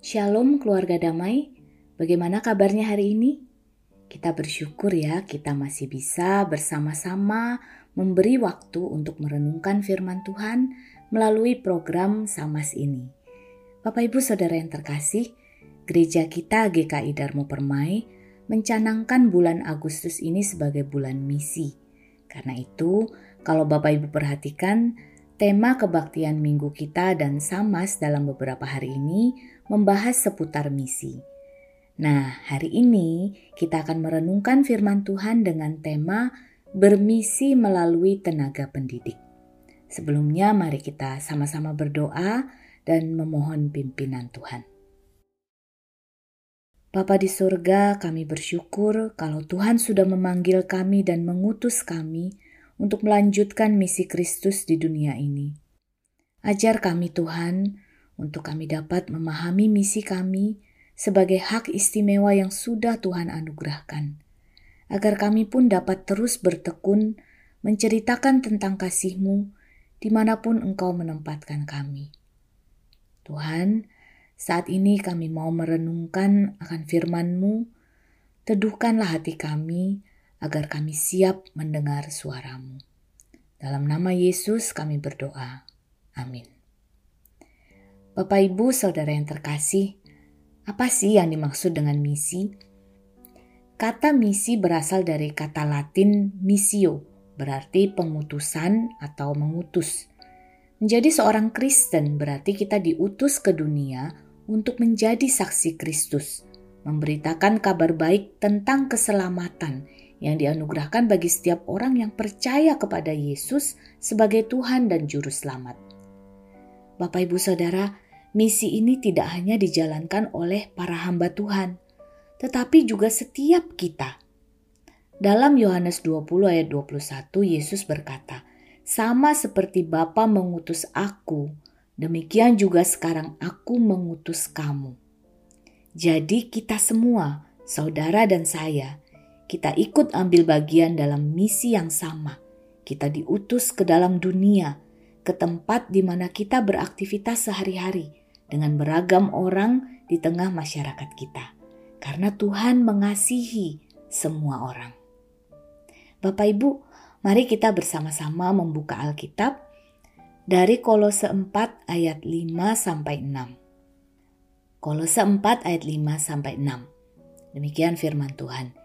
Shalom keluarga damai, bagaimana kabarnya hari ini? Kita bersyukur ya kita masih bisa bersama-sama memberi waktu untuk merenungkan firman Tuhan melalui program Samas ini. Bapak Ibu Saudara yang terkasih, gereja kita GKI Darmo Permai mencanangkan bulan Agustus ini sebagai bulan misi. Karena itu, kalau Bapak Ibu perhatikan, tema kebaktian minggu kita dan Samas dalam beberapa hari ini membahas seputar misi. Nah, hari ini kita akan merenungkan firman Tuhan dengan tema bermisi melalui tenaga pendidik. Sebelumnya mari kita sama-sama berdoa dan memohon pimpinan Tuhan. Bapa di surga, kami bersyukur kalau Tuhan sudah memanggil kami dan mengutus kami untuk melanjutkan misi Kristus di dunia ini. Ajar kami Tuhan, untuk kami dapat memahami misi kami sebagai hak istimewa yang sudah Tuhan anugerahkan, agar kami pun dapat terus bertekun menceritakan tentang kasih-Mu di mana pun Engkau menempatkan kami. Tuhan, saat ini kami mau merenungkan akan firman-Mu, teduhkanlah hati kami agar kami siap mendengar suaramu. Dalam nama Yesus kami berdoa. Amin. Bapak Ibu Saudara yang terkasih, apa sih yang dimaksud dengan misi? Kata misi berasal dari kata Latin missio, berarti pengutusan atau mengutus. Menjadi seorang Kristen berarti kita diutus ke dunia untuk menjadi saksi Kristus, memberitakan kabar baik tentang keselamatan yang dianugerahkan bagi setiap orang yang percaya kepada Yesus sebagai Tuhan dan Juru Selamat. Bapak, ibu, saudara, misi ini tidak hanya dijalankan oleh para hamba Tuhan, tetapi juga setiap kita. Dalam Yohanes 20 ayat 21, Yesus berkata, Sama seperti Bapa mengutus aku, demikian juga sekarang aku mengutus kamu. Jadi kita semua, saudara dan saya, kita ikut ambil bagian dalam misi yang sama. Kita diutus ke dalam dunia, ke tempat di mana kita beraktivitas sehari-hari dengan beragam orang di tengah masyarakat kita, karena Tuhan mengasihi semua orang. Bapak Ibu, mari kita bersama-sama membuka Alkitab dari Kolose 4 ayat 5 sampai 6. Kolose 4 ayat 5 sampai 6. Demikian firman Tuhan.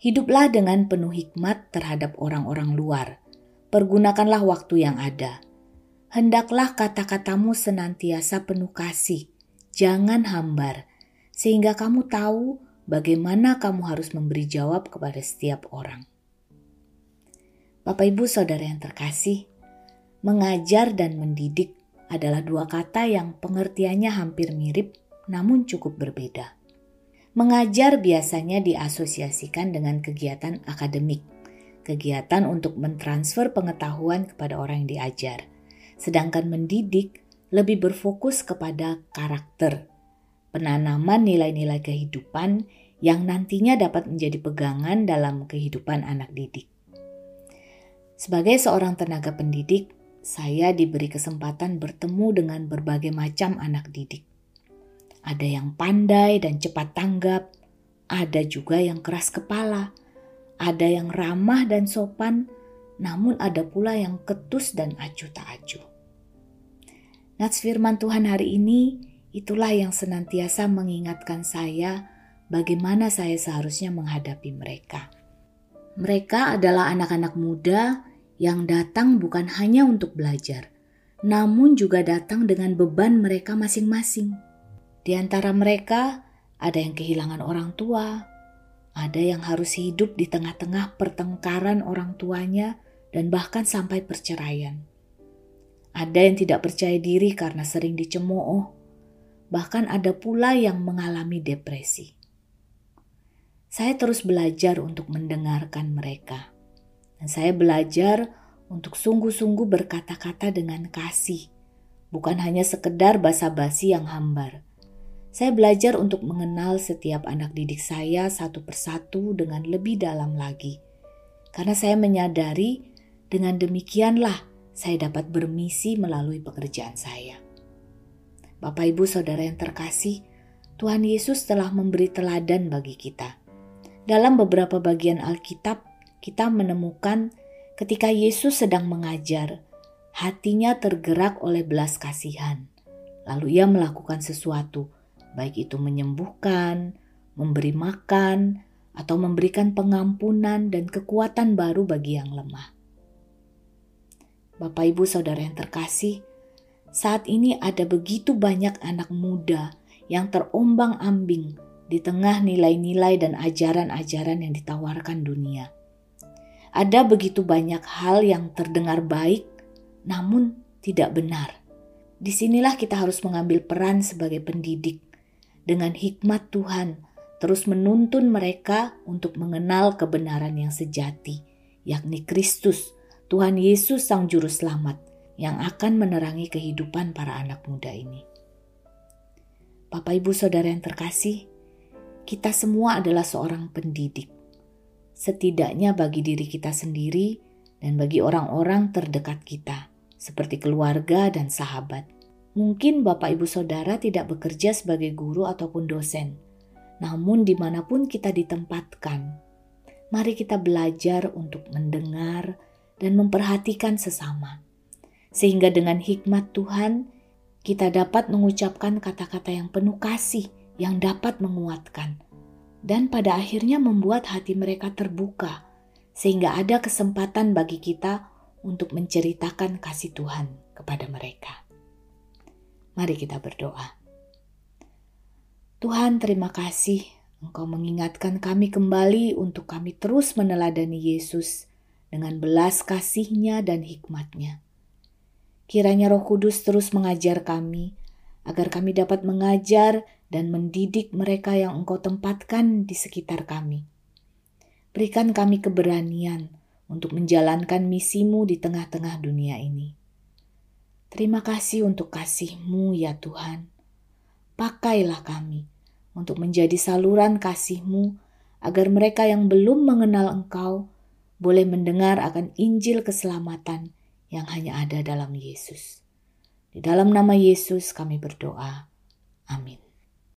Hiduplah dengan penuh hikmat terhadap orang-orang luar. Pergunakanlah waktu yang ada hendaklah kata-katamu senantiasa penuh kasih, jangan hambar, sehingga kamu tahu bagaimana kamu harus memberi jawab kepada setiap orang. Bapak, ibu, saudara yang terkasih, mengajar dan mendidik adalah dua kata yang pengertiannya hampir mirip, namun cukup berbeda. Mengajar biasanya diasosiasikan dengan kegiatan akademik, kegiatan untuk mentransfer pengetahuan kepada orang yang diajar sedangkan mendidik lebih berfokus kepada karakter, penanaman nilai-nilai kehidupan yang nantinya dapat menjadi pegangan dalam kehidupan anak didik. Sebagai seorang tenaga pendidik, saya diberi kesempatan bertemu dengan berbagai macam anak didik. Ada yang pandai dan cepat tanggap, ada juga yang keras kepala, ada yang ramah dan sopan, namun ada pula yang ketus dan acuh tak acuh. Nats firman Tuhan hari ini itulah yang senantiasa mengingatkan saya bagaimana saya seharusnya menghadapi mereka. Mereka adalah anak-anak muda yang datang bukan hanya untuk belajar, namun juga datang dengan beban mereka masing-masing. Di antara mereka ada yang kehilangan orang tua, ada yang harus hidup di tengah-tengah pertengkaran orang tuanya, dan bahkan sampai perceraian. Ada yang tidak percaya diri karena sering dicemooh. Bahkan ada pula yang mengalami depresi. Saya terus belajar untuk mendengarkan mereka. Dan saya belajar untuk sungguh-sungguh berkata-kata dengan kasih. Bukan hanya sekedar basa-basi yang hambar. Saya belajar untuk mengenal setiap anak didik saya satu persatu dengan lebih dalam lagi. Karena saya menyadari dengan demikianlah saya dapat bermisi melalui pekerjaan saya. Bapak, ibu, saudara yang terkasih, Tuhan Yesus telah memberi teladan bagi kita. Dalam beberapa bagian Alkitab, kita menemukan ketika Yesus sedang mengajar, hatinya tergerak oleh belas kasihan. Lalu ia melakukan sesuatu, baik itu menyembuhkan, memberi makan, atau memberikan pengampunan dan kekuatan baru bagi yang lemah. Bapak, ibu, saudara yang terkasih, saat ini ada begitu banyak anak muda yang terombang-ambing di tengah nilai-nilai dan ajaran-ajaran yang ditawarkan dunia. Ada begitu banyak hal yang terdengar baik, namun tidak benar. Di sinilah kita harus mengambil peran sebagai pendidik dengan hikmat Tuhan, terus menuntun mereka untuk mengenal kebenaran yang sejati, yakni Kristus, Tuhan Yesus Sang Juru Selamat, yang akan menerangi kehidupan para anak muda ini. Bapak, ibu, saudara yang terkasih, kita semua adalah seorang pendidik. Setidaknya bagi diri kita sendiri dan bagi orang-orang terdekat kita, seperti keluarga dan sahabat. Mungkin Bapak Ibu Saudara tidak bekerja sebagai guru ataupun dosen, namun di mana pun kita ditempatkan, mari kita belajar untuk mendengar dan memperhatikan sesama. Sehingga dengan hikmat Tuhan, kita dapat mengucapkan kata-kata yang penuh kasih yang dapat menguatkan, dan pada akhirnya membuat hati mereka terbuka, sehingga ada kesempatan bagi kita untuk menceritakan kasih Tuhan kepada mereka. Mari kita berdoa. Tuhan, terima kasih Engkau mengingatkan kami kembali untuk kami terus meneladani Yesus dengan belas kasihnya dan hikmatnya. Kiranya Roh Kudus terus mengajar kami agar kami dapat mengajar dan mendidik mereka yang Engkau tempatkan di sekitar kami. Berikan kami keberanian untuk menjalankan misimu di tengah-tengah dunia ini. Terima kasih untuk kasih-Mu ya Tuhan. Pakailah kami untuk menjadi saluran kasih-Mu agar mereka yang belum mengenal Engkau boleh mendengar akan Injil keselamatan yang hanya ada dalam Yesus. Di dalam nama Yesus kami berdoa. Amin.